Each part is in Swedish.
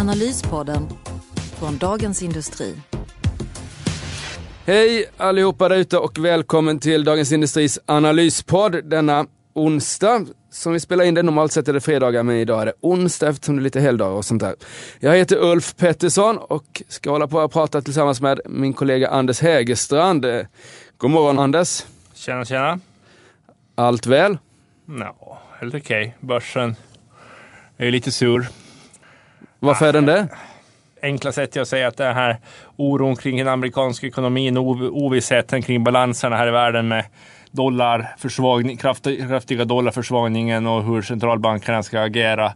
Analyspodden från Dagens Industri. Hej allihopa där ute och välkommen till Dagens Industris analyspodd denna onsdag. Som vi spelar in det, normalt sett är det fredagar men idag är det onsdag eftersom det är lite helgdagar och sånt där. Jag heter Ulf Pettersson och ska hålla på och prata tillsammans med min kollega Anders Hägerstrand. God morgon Anders! Tjena tjena! Allt väl? Ja, helt okej. Okay. Börsen är ju lite sur. Varför är den det? Enkla sätt att säga att det här oron kring den amerikanska ekonomin, ovissheten kring balanserna här i världen med dollarförsvagning, kraftiga dollarförsvagningen och hur centralbankerna ska agera.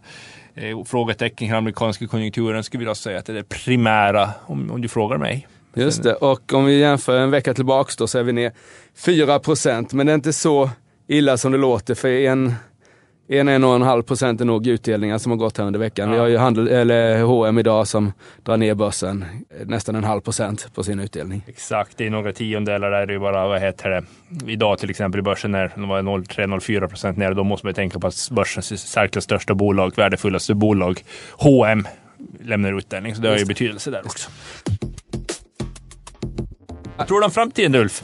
Eh, frågetecken kring amerikanska konjunkturen skulle jag säga att det är det primära om, om du frågar mig. Just det, och om vi jämför en vecka tillbaks då så är vi ner 4 procent, men det är inte så illa som det låter för en en, en och en halv procent är nog utdelningar som har gått här under veckan. Ja. Vi har ju handel, eller H&M idag som drar ner börsen nästan en halv procent på sin utdelning. Exakt, det är några tiondelar där det är bara, vad heter det, idag till exempel i börsen när de var 0,3-0,4 procent ner. Då måste man tänka på att börsens särskilt största bolag, värdefullaste bolag, H&M lämnar utdelning. Så det har ju betydelse där också. Vad tror du om framtiden Ulf?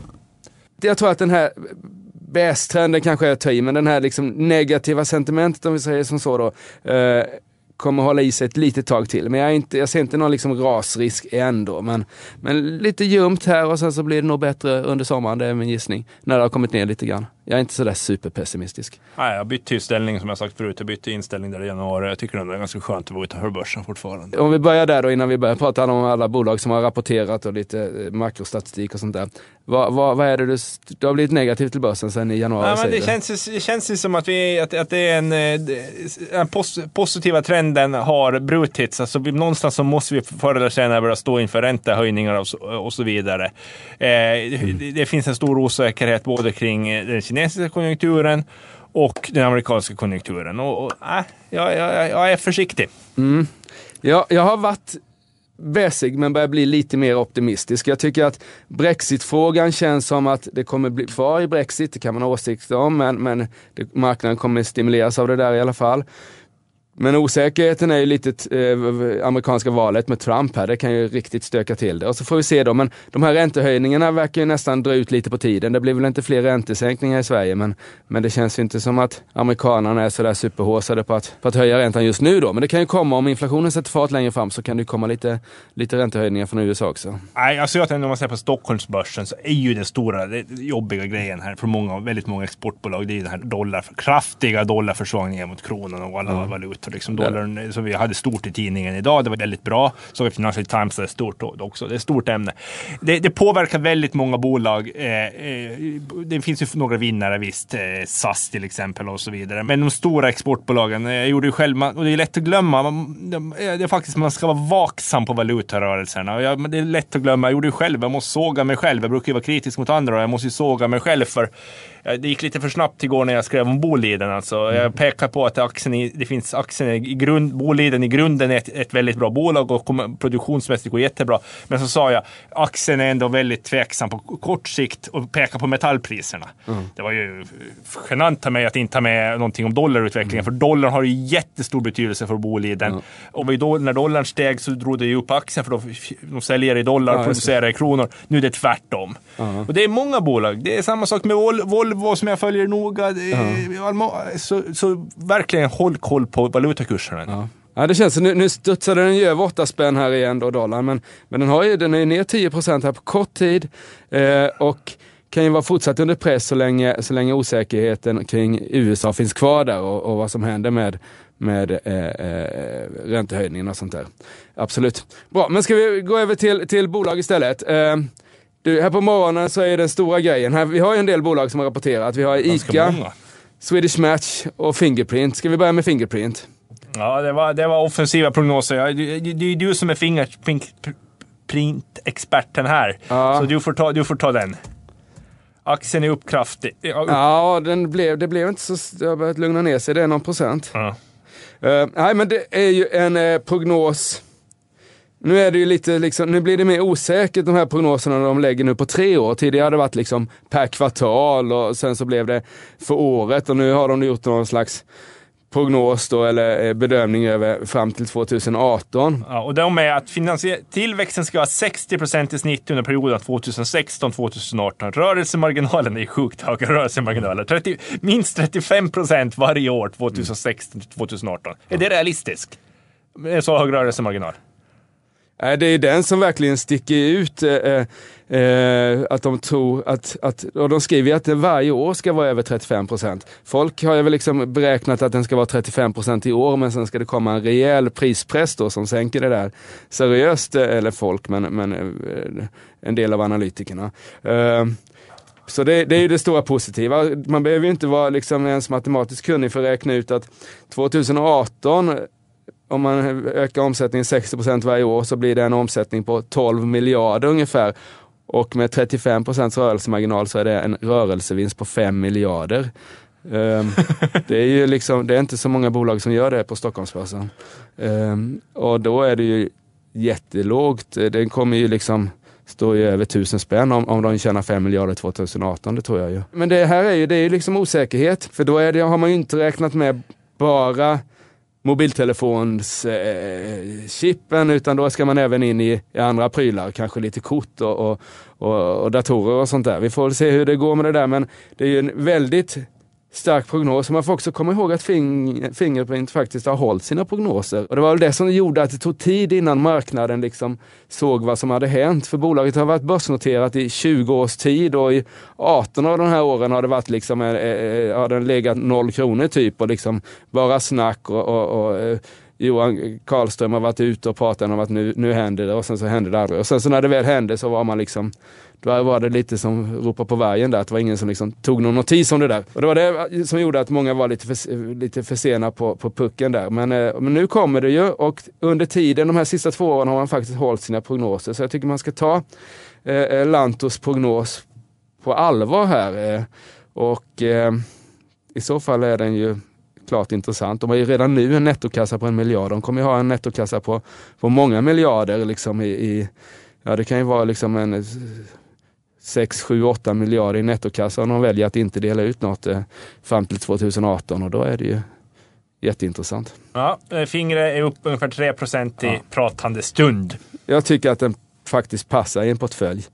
Jag tror att den här bästrenden kanske jag tar i, men den här liksom negativa sentimentet om vi säger som så då, eh, kommer hålla i sig ett litet tag till. Men jag, är inte, jag ser inte någon liksom rasrisk än då. Men, men lite ljumt här och sen så blir det nog bättre under sommaren, det är min gissning. När det har kommit ner lite grann. Jag är inte sådär superpessimistisk. Nej, jag bytte inställning som jag sagt förut. Jag bytte inställning där i januari. Jag tycker det är ganska skönt att vara utanför börsen fortfarande. Om vi börjar där då innan vi börjar prata om alla bolag som har rapporterat och lite eh, makrostatistik och sånt där. Vad, vad, vad är det du, du har blivit negativ till börsen sen i januari? Ja, men det, känns, det känns ju som att, vi, att, att det är en, den eh, pos, positiva trenden har brutits. Alltså, någonstans så måste vi förr eller senare börja stå inför räntehöjningar och så, och så vidare. Eh, mm. det, det, finns en stor osäkerhet både kring den kinesiska konjunkturen och den amerikanska konjunkturen. Och, och äh, jag, jag, jag är försiktig. Mm. Ja, jag har varit bäsig men börjar bli lite mer optimistisk. Jag tycker att brexitfrågan känns som att det kommer bli kvar i Brexit, det kan man ha åsikter om, men, men det, marknaden kommer stimuleras av det där i alla fall. Men osäkerheten är ju lite eh, amerikanska valet med Trump här, det kan ju riktigt stöka till det. Och så får vi se då, men de här räntehöjningarna verkar ju nästan dra ut lite på tiden. Det blir väl inte fler räntesänkningar i Sverige, men, men det känns ju inte som att amerikanerna är sådär superhåsade på att, på att höja räntan just nu då. Men det kan ju komma, om inflationen sätter fart längre fram så kan det komma lite, lite räntehöjningar från USA också. Nej, alltså jag tänker om man ser på Stockholmsbörsen så är ju den stora, det jobbiga grejen här för många, väldigt många exportbolag, det är den här dollar, kraftiga dollarförsvagningen mot kronan och alla mm. valutor liksom dollarn som vi hade stort i tidningen idag. Det var väldigt bra. Så vi Financial Times är stort också. Det är ett stort ämne. Det, det påverkar väldigt många bolag. Eh, eh, det finns ju några vinnare visst. Eh, SAS till exempel och så vidare. Men de stora exportbolagen, jag gjorde ju själv, och det är lätt att glömma. det är faktiskt, man ska vara vaksam på valutarörelserna. Och det är lätt att glömma. Jag gjorde ju själv. Jag måste såga mig själv. Jag brukar ju vara kritisk mot andra och jag måste ju såga mig själv för det gick lite för snabbt igår när jag skrev om Boliden. Alltså. Jag pekar på att aktien i, det finns aktien i grund, Boliden i grunden är ett, ett väldigt bra bolag och produktionsmässigt går jättebra. Men så sa jag, aktien är ändå väldigt tveksam på kort sikt och pekar på metallpriserna. Mm. Det var ju genant av mig att inte ta med någonting om dollarutvecklingen, mm. för dollarn har ju jättestor betydelse för Boliden. Mm. Och då, när dollarn steg så drog det ju upp aktien, för då, de säljer i dollar och ja, producerar i kronor. Nu är det tvärtom. Och det är många bolag. Det är samma sak med Volvo som jag följer noga. Så, så verkligen håll koll på valutakurserna. Ja. Ja, det känns, nu, nu studsade den ju över 8 spänn här igen då, dollarn, men, men den, har ju, den är ner 10 här på kort tid eh, och kan ju vara fortsatt under press så länge, så länge osäkerheten kring USA finns kvar där och, och vad som händer med, med eh, eh, räntehöjningen och sånt där. Absolut. Bra, men ska vi gå över till, till bolag istället. Eh, du, här på morgonen så är den stora grejen, här, vi har ju en del bolag som har rapporterat. Vi har ICA, Swedish Match och Fingerprint. Ska vi börja med Fingerprint? Ja, det var, det var offensiva prognoser. Det är ju du som är fingerprint-experten här. Ja. Så du får, ta, du får ta den. Aktien är upp kraftigt. Ja, upp. Ja, den blev, det blev inte så... Det har börjat lugna ner sig, det är någon procent. Ja. Eh, nej, men det är ju en eh, prognos. Nu är det ju lite liksom, nu blir det mer osäkert de här prognoserna de lägger nu på tre år. Tidigare har det varit liksom per kvartal och sen så blev det för året och nu har de gjort någon slags prognos då eller eh, bedömning över fram till 2018. Ja, och de är att tillväxten ska vara 60% i snitt under perioden 2016-2018. Rörelsemarginalen är sjukt höga rörelsemarginaler. 30, minst 35% varje år 2016-2018. Är det realistiskt? Så hög rörelsemarginal? Nej, det är den som verkligen sticker ut. Eh, eh, eh, att de tror att, att, och de skriver att det varje år ska vara över 35 procent. Folk har ju väl liksom beräknat att den ska vara 35 procent i år, men sen ska det komma en rejäl prispress då som sänker det där seriöst, eh, eller folk, men, men eh, en del av analytikerna. Eh, så det, det är ju det stora positiva. Man behöver ju inte vara liksom ens matematiskt kunnig för att räkna ut att 2018 om man ökar omsättningen 60% varje år så blir det en omsättning på 12 miljarder ungefär. Och med 35% rörelsemarginal så är det en rörelsevinst på 5 miljarder. Ehm, det är ju liksom, det är inte så många bolag som gör det på Stockholmsbörsen. Ehm, och då är det ju jättelågt. Den kommer ju liksom stå i över tusen spänn om, om de tjänar 5 miljarder 2018, det tror jag ju. Men det här är ju, det är ju liksom osäkerhet, för då är det, har man ju inte räknat med bara mobiltelefonschippen eh, utan då ska man även in i, i andra prylar, kanske lite kort och, och, och, och datorer och sånt där. Vi får väl se hur det går med det där men det är ju en väldigt stark prognos. Man får också komma ihåg att Fing Fingerprint faktiskt har hållit sina prognoser. Och det var väl det som gjorde att det tog tid innan marknaden liksom såg vad som hade hänt. För bolaget har varit börsnoterat i 20 års tid och i 18 av de här åren har det varit liksom, eh, eh, eh, har den legat noll kronor typ och liksom bara snack och, och, och eh, Johan Karlström har varit ute och pratat om att nu, nu händer det och sen så hände det aldrig. Och sen så när det väl hände så var man liksom då var det lite som ropa på vargen där, att det var ingen som liksom tog någon notis om det där. Och det var det som gjorde att många var lite för, lite för sena på, på pucken där. Men, eh, men nu kommer det ju och under tiden, de här sista två åren har man faktiskt hållit sina prognoser. Så jag tycker man ska ta eh, eh, Lantos prognos på allvar här. Eh, och eh, i så fall är den ju klart intressant. De har ju redan nu en nettokassa på en miljard. De kommer ju ha en nettokassa på, på många miljarder liksom i, i ja det kan ju vara liksom en 6, 7, 8 miljarder i nettokassa om de väljer att inte dela ut något eh, fram till 2018 och då är det ju jätteintressant. Ja, eh, fingret är upp ungefär 3 procent i Ja. pratande stund. Jag tycker att den faktiskt passar i en portfölj.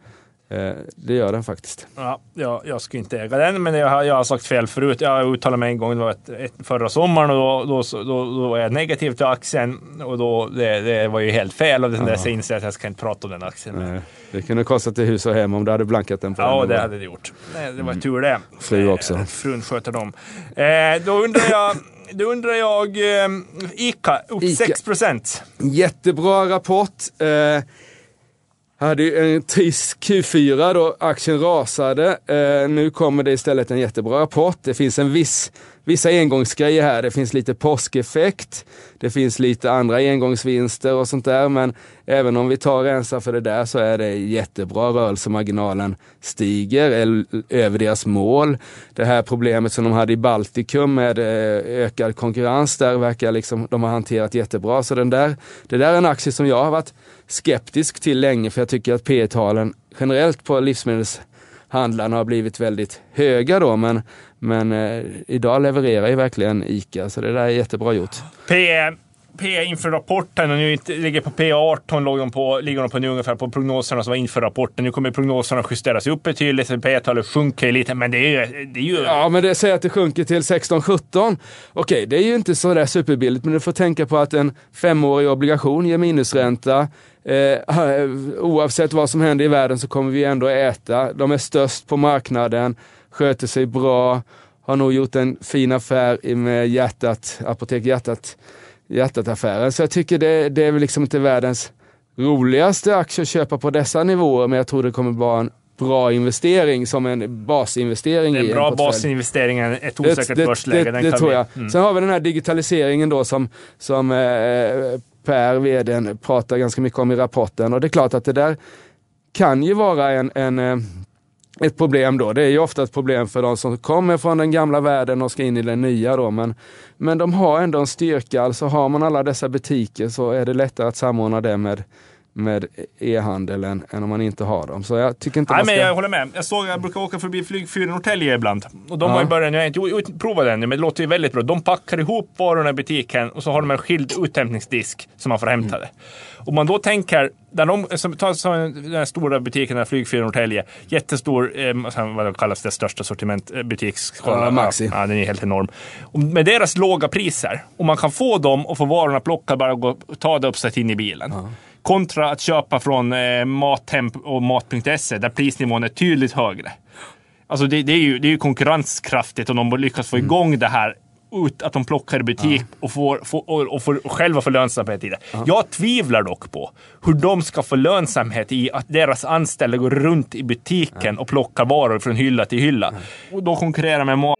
Eh, det gör den faktiskt. Ja, jag, jag skulle inte äga den, men jag har, jag har sagt fel förut. Jag uttalade mig en gång, det var ett, ett, förra sommaren, och då, då, då, då var jag negativ till aktien. Och då, det, det var ju helt fel. Och sen dess jag inser jag att jag ska inte prata om den aktien. Eh, det kunde kostat dig hus och hem om du hade blankat den på Ja, den. det hade det gjort. Nej, Det var tur det. Fru också. Frun sköter dem. Eh, då undrar jag, då undrar jag eh, Ica, upp Ica. 6 procent. Jättebra rapport. Eh, hade ju en trist Q4 då aktien rasade. Eh, nu kommer det istället en jättebra rapport. Det finns en viss, vissa engångsgrejer här. Det finns lite påskeffekt. Det finns lite andra engångsvinster och sånt där. Men även om vi tar och rensar för det där så är det jättebra. Rörelsemarginalen stiger över deras mål. Det här problemet som de hade i Baltikum med eh, ökad konkurrens där verkar liksom de har hanterat jättebra. Så den där, det där är en aktie som jag har varit skeptisk till länge för jag tycker att P talen generellt på livsmedelshandlarna har blivit väldigt höga då men, men eh, idag levererar ju verkligen ICA så det där är jättebra gjort. P, P inför rapporten och nu ligger på P18 låg de på, ligger de på nu ungefär på prognoserna som var inför rapporten. Nu kommer prognoserna justeras upp betydligt, P-talet sjunker lite, men det är ju... Det är ju Ja, men det säger att det sjunker till 16-17. Okej, det är ju inte så där superbilligt, men du får tänka på att en femårig obligation ger minusränta. Eh, oavsett vad som händer i världen så kommer vi ändå äta. De är störst på marknaden, sköter sig bra, har nog gjort en fin affär i- med hjärtat, Apotek Hjärtat, Hjärtat-affären. Så jag tycker det, det är väl liksom inte världens roligaste aktie att köpa på dessa nivåer, men jag tror det kommer vara en bra investering som en basinvestering Det är i en bra portfölj. basinvestering, ett osäkert det, börsläge. det, det tror jag. Mm. Sen har vi den här digitaliseringen då som, som eh, Per, vdn, pratar ganska mycket om i rapporten. Och det är klart att det där kan ju vara en, en eh, ett problem då. Det är ju ofta ett problem för de som kommer från den gamla världen och ska in i den nya då. Men, men de har ändå en styrka. Alltså har man alla dessa butiker så är det lättare att samordna det med med e-handel än, om man inte har dem. Så jag tycker inte Nej, man ska... men jag håller med. Jag, såg, jag brukar åka förbi flygfyren Norrtälje ibland. Och de Ja. har ju börjat, nu har jag inte provat det ännu, men det låter ju väldigt bra. De packar ihop varorna i butiken och så har de en skild uthämtningsdisk som man får hämta det. Om man då tänker, där de, som, ta så den här stora butiken, den flygfyren Norrtälje, jättestor, eh, vad kallas det största sortiment, eh. Ja, Maxi. Ja, den är helt enorm. Och med deras låga priser, och man kan få dem och få varorna plockade bara och gå, ta det upp sig in i bilen. Kontra att köpa från eh, Mathem och Mat.se där prisnivån är tydligt högre. Alltså det, det, är ju, det är ju konkurrenskraftigt om de lyckas få igång det här ut, att de plockar i butik och, får, får, och, och, får, och själva får lönsamhet i det. Jag tvivlar dock på hur de ska få lönsamhet i att deras anställda går runt i butiken och plockar varor från hylla till hylla. Och då konkurrerar med mat.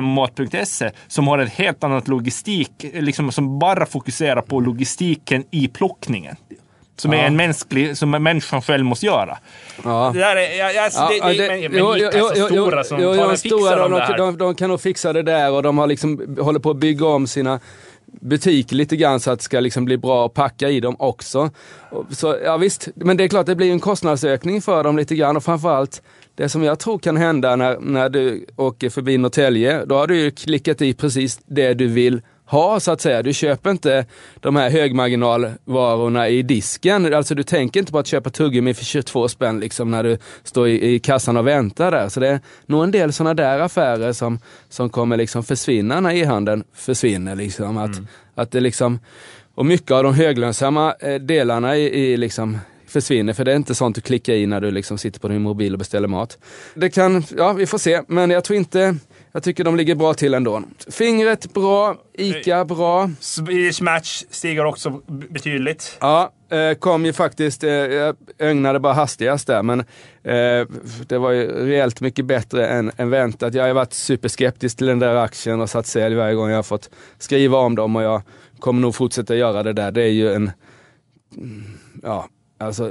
Mat.se som har ett helt annat logistik, liksom, som bara fokuserar på logistiken i plockningen. Som är en mänsklig, som människan själv måste göra. Ja. Det där är, jag, jag, alltså, det, det, men, men jo, Ica jo, är så jo, jo, stora som jo, jo, stora, de, det de, de kan nog fixa det där och de har liksom, håller på att bygga om sina butiker lite grann så att det ska liksom bli bra att packa i dem också. Så, ja, visst, men det är klart det blir en kostnadsökning för dem lite grann och framförallt det som jag tror kan hända när, när du åker förbi Norrtälje, då har du ju klickat i precis det du vill ha så att säga. Du köper inte de här högmarginalvarorna i disken. Alltså du tänker inte på att köpa tuggummi för 22 spänn liksom när du står i, i kassan och väntar där. Så det är nog en del sådana där affärer som, som kommer liksom försvinna när e-handeln försvinner. Liksom. Att, att det liksom, och mycket av de höglönsamma eh, delarna i, i liksom försvinner för det är inte sånt du klickar i när du liksom sitter på din mobil och beställer mat. Det kan, ja vi får se, men jag tror inte, jag tycker de ligger bra till ändå. Fingret bra, Ica bra. Swedish Match stiger också betydligt. Ja, eh, kom ju faktiskt, eh, jag ögnade bara hastigast där, men eh, det var ju rejält mycket bättre än, än väntat. Jag har ju varit superskeptisk till den där aktien och satt sälj varje gång jag har fått skriva om dem och jag kommer nog fortsätta göra det där. Det är ju en, ja, alltså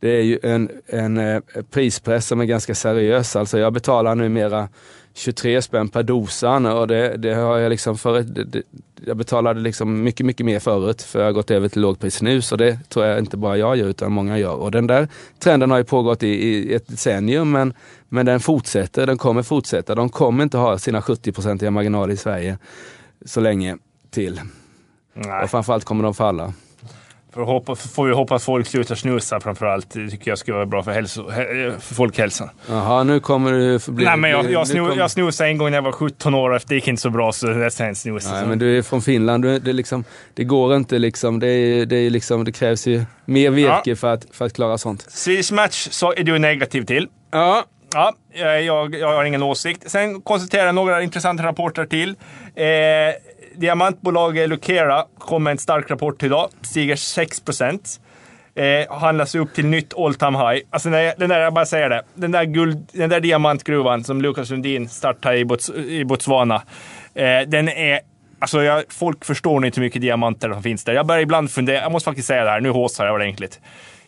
det är ju en, en eh, prispress som är ganska seriös. Alltså jag betalar numera 23 spänn per dosan och det, det har jag liksom för, det, det, jag betalade liksom mycket, mycket mer förut för jag har gått över till lågpris nu så det tror jag inte bara jag gör utan många gör. Och den där trenden har ju pågått i, i ett decennium men, men den fortsätter, den kommer fortsätta. De kommer inte ha sina 70-procentiga marginaler i Sverige så länge till. Nej. Och framförallt kommer de falla. För hoppas, får vi hoppas folk slutar snusa framförallt. Det tycker jag skulle vara bra för, hälso, för folkhälsan. Jaha, nu kommer du bli... Nej, men jag, jag, snu, kommer- jag snusade en gång när jag var 17 år och det gick inte så bra så det sen snusade. Nej, så. men du är från Finland, du, det, liksom, det går inte liksom. Det, är, det, är liksom, det krävs ju mer virke Ja. för, att, för att klara sånt. Swedish Match så är du negativ till. Ja, Ja, jag, jag, jag har ingen åsikt. Sen konstaterar jag några intressanta rapporter till. Eh, diamantbolaget Lucera kom med en stark rapport idag. Stiger 6 Eh, handlas upp till nytt all time high. Alltså när jag, den där, jag bara säger det. Den där, guld, den där diamantgruvan som Lukas Lundin startade i, Bots, i Botswana. Eh, den är Alltså jag, folk förstår nog inte hur mycket diamanter som finns där. Jag börjar ibland fundera, jag måste faktiskt säga det här, nu håsar jag ordentligt.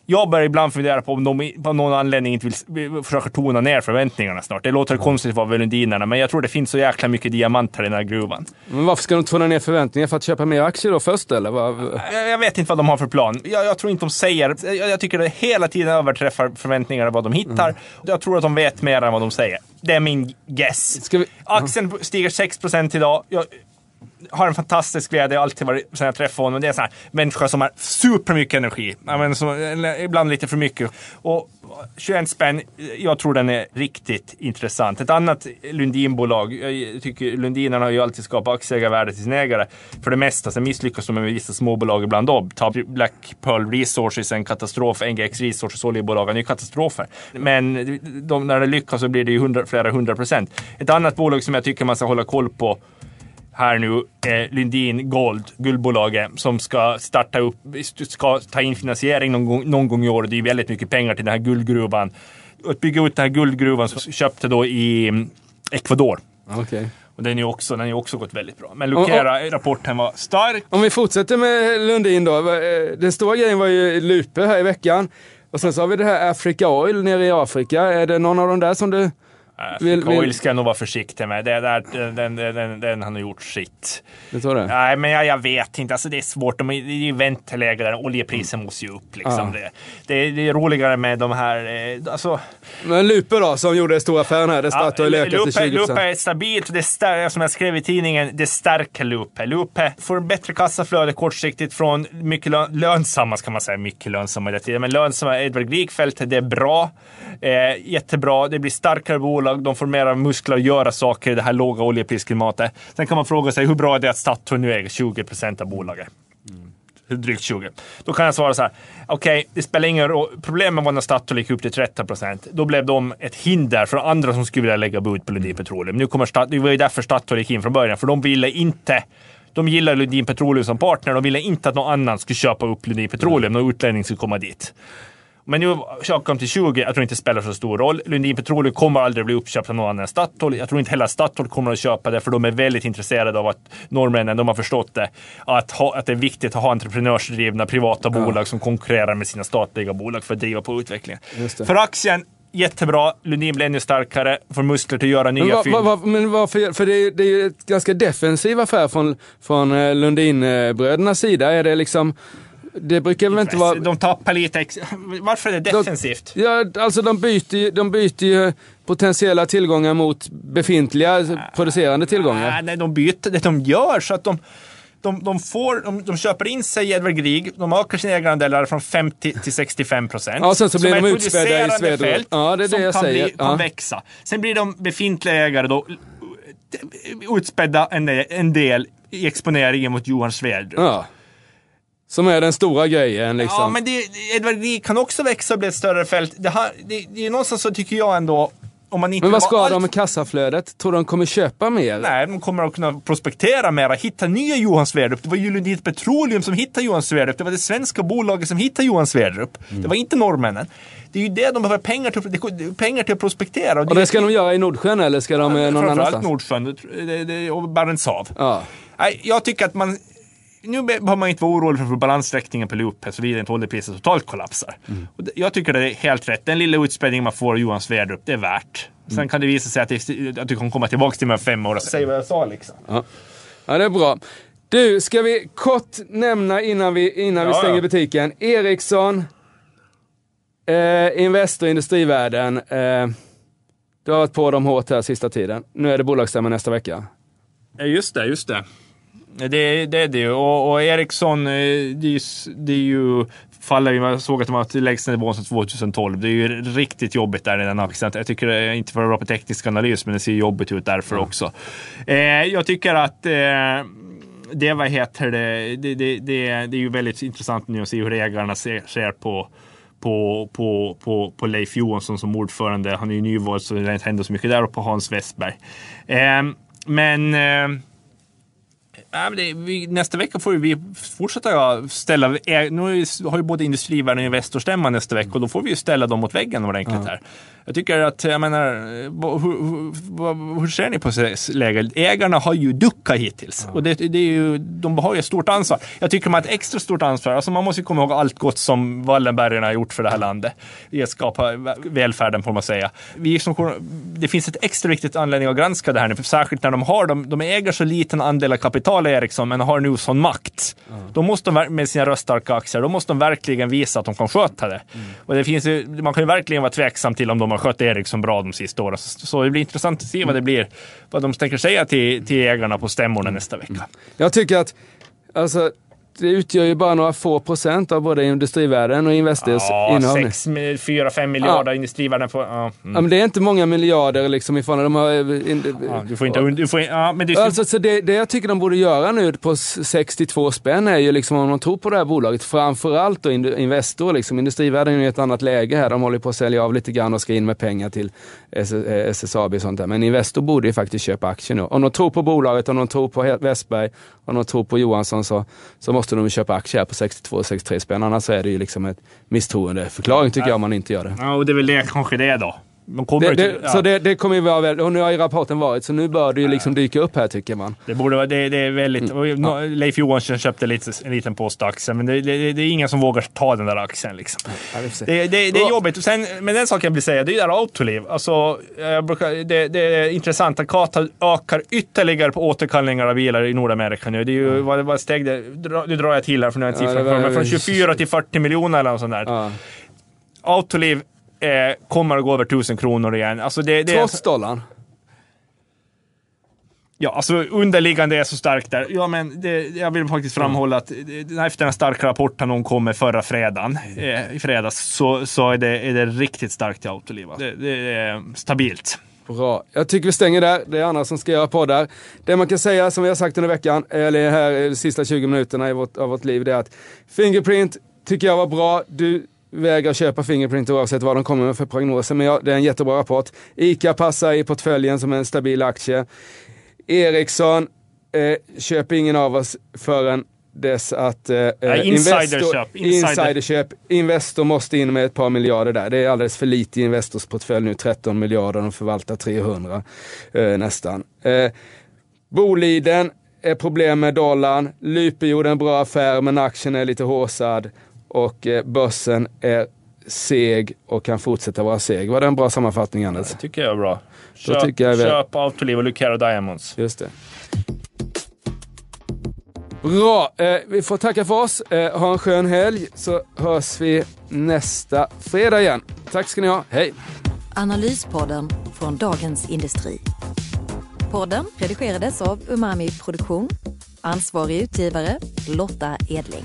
Jag börjar ibland fundera på om de på någon anledning inte vill försöka tona ner förväntningarna snart. Det låter konstigt vad Lundinerna, men jag tror det finns så jäkla mycket diamanter i den här gruvan. men varför ska de tona ner förväntningar för att köpa mer aktier då först eller? Vad- Jag, jag vet inte vad de har för plan. Jag, jag tror inte de säger... Jag, jag tycker det hela tiden överträffar förväntningarna vad de hittar. Jag tror att de vet mer än vad de säger. Det är min guess. Vi- Aktien stiger 6% idag. Jag, har en fantastisk glädje, alltid varit sen jag träffade honom. Det är en sån här människa som har supermycket energi. Ja, men som, ibland lite för mycket. Och 21 spänn, jag tror den är riktigt intressant. Ett annat Lundinbolag, jag tycker Lundinarna har ju alltid skapat aktieägarvärde till sina ägare. För det mesta, sen misslyckas de med vissa småbolag ibland då. Ta Black Pearl Resources, en katastrof. NGX Resources, oljebolagen är ju katastrofer. Men de, när det lyckas så blir det ju hundra, flera hundra procent. Ett annat bolag som jag tycker man ska hålla koll på här nu eh, Lundin Gold, guldbolaget, som ska starta upp, ska ta in finansiering någon gång, någon gång i år. Det är väldigt mycket pengar till den här guldgruvan. Att bygga ut den här guldgruvan som köpte då i mm, Ecuador. Okay. Och den är också, den är också gått väldigt bra. Men Lukera-rapporten var stark. Om vi fortsätter med Lundin då. Eh, den stora grejen var ju Lupe här i veckan. Och sen så har vi det här Africa Oil nere i Afrika. Är det någon av dem där som du Vill, vill... ska jag nog vara försiktig med. Det där, den, den, den, har nog gjort sitt. Du tror det? Nej, men jag, jag vet inte. Alltså, det är svårt. De, det är ju vänteläge där. Oljepriset mm. måste ju upp. Liksom. Ah. Det, det, det, är roligare med de här... Eh, alltså... Men Lupe då, som gjorde stora affären här. Det startade ja, till 20%. Lupe är stabilt. Det stär, som jag skrev i tidningen, det stärker Lupe. Lupe får bättre kassaflöde kortsiktigt från mycket lönsamma, ska man säga, mycket lönsamma i det tiden. Men lönsamma Edward Griegfeldt, det är bra. Eh, jättebra. Det blir starkare bolag. De får mera muskler att göra saker i det här låga oljeprisklimatet. Sen kan man fråga sig hur bra är det att Statoil nu äger 20 procent av bolaget? Mm. Drygt 20. Då kan jag svara så här. Okej, okay, det spelar ingen roll. Problemet var när Statoil gick upp till 13 procent. Då blev de ett hinder för andra som skulle vilja lägga bud på Lundin Petroleum. Nu kommer Stat det var ju därför Statoil gick in från början, för de ville inte de gillar Lundin Petroleum som partner. De ville inte att någon annan skulle köpa upp Lundin Petroleum. Någon utlänning skulle komma dit. Men nu de till 20. Jag tror inte det spelar så stor roll. Lundin Petroleum kommer aldrig bli uppköpt av någon annan än Statoil. Jag tror inte heller Statoil kommer att köpa det, för de är väldigt intresserade av att norrmännen, de har förstått det, att, ha, att det är viktigt att ha entreprenörsdrivna privata ja. bolag som konkurrerar med sina statliga bolag för att driva på utvecklingen. För aktien, jättebra. Lundin blir ännu starkare, får muskler till att göra nya men fynd. Va, va, men varför? För det är, det är ett ganska defensiv affär från, från eh, Lundinbrödernas sida. Är det liksom det brukar väl inte vara... De tappar lite... Varför är det defensivt? De, ja, alltså de byter, de byter ju potentiella tillgångar mot befintliga ah, producerande tillgångar. Nej, de byter det de gör så att de... De, de, får, de, de köper in sig i Edward Grieg, de ökar sina ägarandelar från 50 till 65 procent. Ja, sen så blir de utspädda i Swedol. Ja, det är det jag kan säger. Bli, kan växa. Sen blir de befintliga ägare då utspädda en del, en del i exponeringen mot Johan Sverdrup. Ja. Som är den stora grejen liksom. Ja, men det, Edvard Grieg kan också växa och bli ett större fält. Det, har, det, det är någonstans så tycker jag ändå om man inte men vad ska allt... de med kassaflödet? Tror du de kommer köpa mer? Nej, de kommer att kunna prospektera mera, hitta nya Johan Sverdrup. Det var ju Lundin Petroleum som hittade Johan Sverdrup. Det var det svenska bolaget som hittade Johan Sverdrup. Mm. Det var inte norrmännen. Det är ju det de behöver pengar till, pengar till att prospektera. Och det, och det ska de göra i Nordsjön eller ska de ja, någon annanstans? Framförallt Nordsjön och Barents hav. Ja. Jag tycker att man nu behöver man inte vara orolig för balanssträckningen på loop såvida inte oljepriset totalt kollapsar. Mm. Och jag tycker det är helt rätt. Den lilla utspädningen man får av Johan Sverdrup, det är värt. Sen mm. kan det visa sig att, det, att du kommer komma tillbaka till mig om fem år och säga vad jag sa liksom. Ja. ja, det är bra. Du, ska vi kort nämna innan vi, innan ja, vi stänger ja. butiken. Ericsson, eh, Investor Industrivärden. Eh, du har varit på dem hårt här sista tiden. Nu är det bolagsstämma nästa vecka. Ja, just det, just det. Det, det är det ju. Och, och Ericsson, eh, det är, det är ju faller Jag såg att de har till lägsta nivån sedan 2012. Det är ju riktigt jobbigt där i den aktien. Jag tycker det är inte för att vara på teknisk analys, men det ser jobbigt ut därför mm. också. Eh, jag tycker att eh, det, vad heter det, det, det, det, det är ju väldigt intressant nu att se hur ägarna ser, ser på på, på, på, på Leif Johansson som ordförande. Han är ju nyvald så det händer så mycket där och på Hans Westberg. Eh, men eh, Ja, men det, vi, nästa vecka får vi fortsätta ställa, nu har ju både Industrivärden och Investorstämma nästa vecka och då får vi ju ställa dem mot väggen ordentligt ja. här. Jag tycker att, jag menar, hur, hur, hur ser ni på läget? Ägarna har ju duckat hittills ja. och det, det, är ju, de har ju ett stort ansvar. Jag tycker de har ett extra stort ansvar. Alltså man måste ju komma ihåg allt gott som Wallenbergarna har gjort för det här landet. I att skapa välfärden får man säga. Vi som, det finns ett extra viktigt anledning att granska det här nu, särskilt när de har, de, de äger så liten andel av kapital betala Ericsson men har nu sån makt. Då måste de med sina röststarka aktier, då måste de verkligen visa att de kan sköta det. Och det finns ju, man kan ju verkligen vara tveksam till om de har skött Ericsson bra de sista åren. Så, så det blir intressant att se vad det blir, vad de tänker säga till, till ägarna på stämmorna nästa vecka. Jag tycker att, alltså, det utgör ju bara några få procent av både industrivärden och Investors Ja, innehav. nu. 4-5 miljarder industrivärden på... Ja, mm. Ja, men det är inte många miljarder liksom ifrån de har... In, ja, du får inte... Du får, ja, men det, Alltså, så det, det jag tycker de borde göra nu på s- 62 spänn är ju liksom om de tror på det här bolaget, framförallt då Investor, liksom. Industrivärden är ju i ett annat läge här. De håller på att sälja av lite grann och ska in med pengar till S- eh, SSAB och sånt där. Men Investor borde ju faktiskt köpa aktier nu. Om de tror på bolaget, om de tror på Westberg, om de tror på Johansson så, så måste de köpa aktier här på 62-63 spänn. Annars är det ju liksom ett misstroendeförklaring tycker jag om man inte gör det. ja, och det är väl det kanske det är då. De kommer Det, till, det, ja. Så det, det kommer ju vara väl, och nu har ju rapporten varit, så nu bör det ju liksom dyka upp här tycker man. Det borde vara, det, det är väldigt, Mm. Nå- Leif Johansson köpte lite, en liten post aktier, men det, är ingen som vågar ta den där aktien. Liksom. Ja. Det, är jobbigt. Sen, men en sak jag vill säga, det är det där Autoliv. Alltså, brukar, det, är intressant att Qatar ökar ytterligare på återkallningar av bilar i Nordamerika nu. Det är ju, vad, vad steg det? Nu drar jag till här för nu har jag Ja, inte siffran var- kvar, men från 24 till 40 miljoner eller något sånt där. Ja. Autoliv eh, kommer att gå över 1000 kronor igen. Alltså det, det, Trots dollarn. Ja, alltså underliggande är så starkt där. Ja, men det, jag vill faktiskt framhålla att eh, efter den starka rapporten hon kom med förra fredagen, eh, i fredags, så, så är, det, är det riktigt starkt i Autoliv. Det, det är stabilt. Bra. Jag tycker vi stänger där. Det är andra som ska göra poddar. Det man kan säga, som vi har sagt under veckan, eller här i de sista 20 minuterna i vårt, av vårt liv, det är att Fingerprint tycker jag var bra. Du vägrar köpa Fingerprint oavsett vad de kommer med för prognoser, men ja, det är en jättebra rapport. ICA passar i portföljen som en stabil aktie. Ericsson eh, köper ingen av oss förrän dess att eh, Nej, insiderköp. Insider. insiderköp. Investor måste in med ett par miljarder där. Det är alldeles för lite i Investors portfölj nu, 13 miljarder, de förvaltar 300 eh, nästan. Eh, Boliden är problem med dollarn, Lype gjorde en bra affär men aktien är lite håsad och eh, börsen är seg och kan fortsätta vara seg. Var det en bra sammanfattning Anders? Det tycker jag är bra. Då Köp, tycker jag väl- köp Autoliv och Lucero Diamonds. Just det. Bra, eh, vi får tacka för oss. Eh, ha en skön helg så hörs vi nästa fredag igen. Tack ska ni ha, hej! Analyspodden från Dagens Industri. Podden redigerades av Umami Produktion. Ansvarig utgivare Lotta Edling.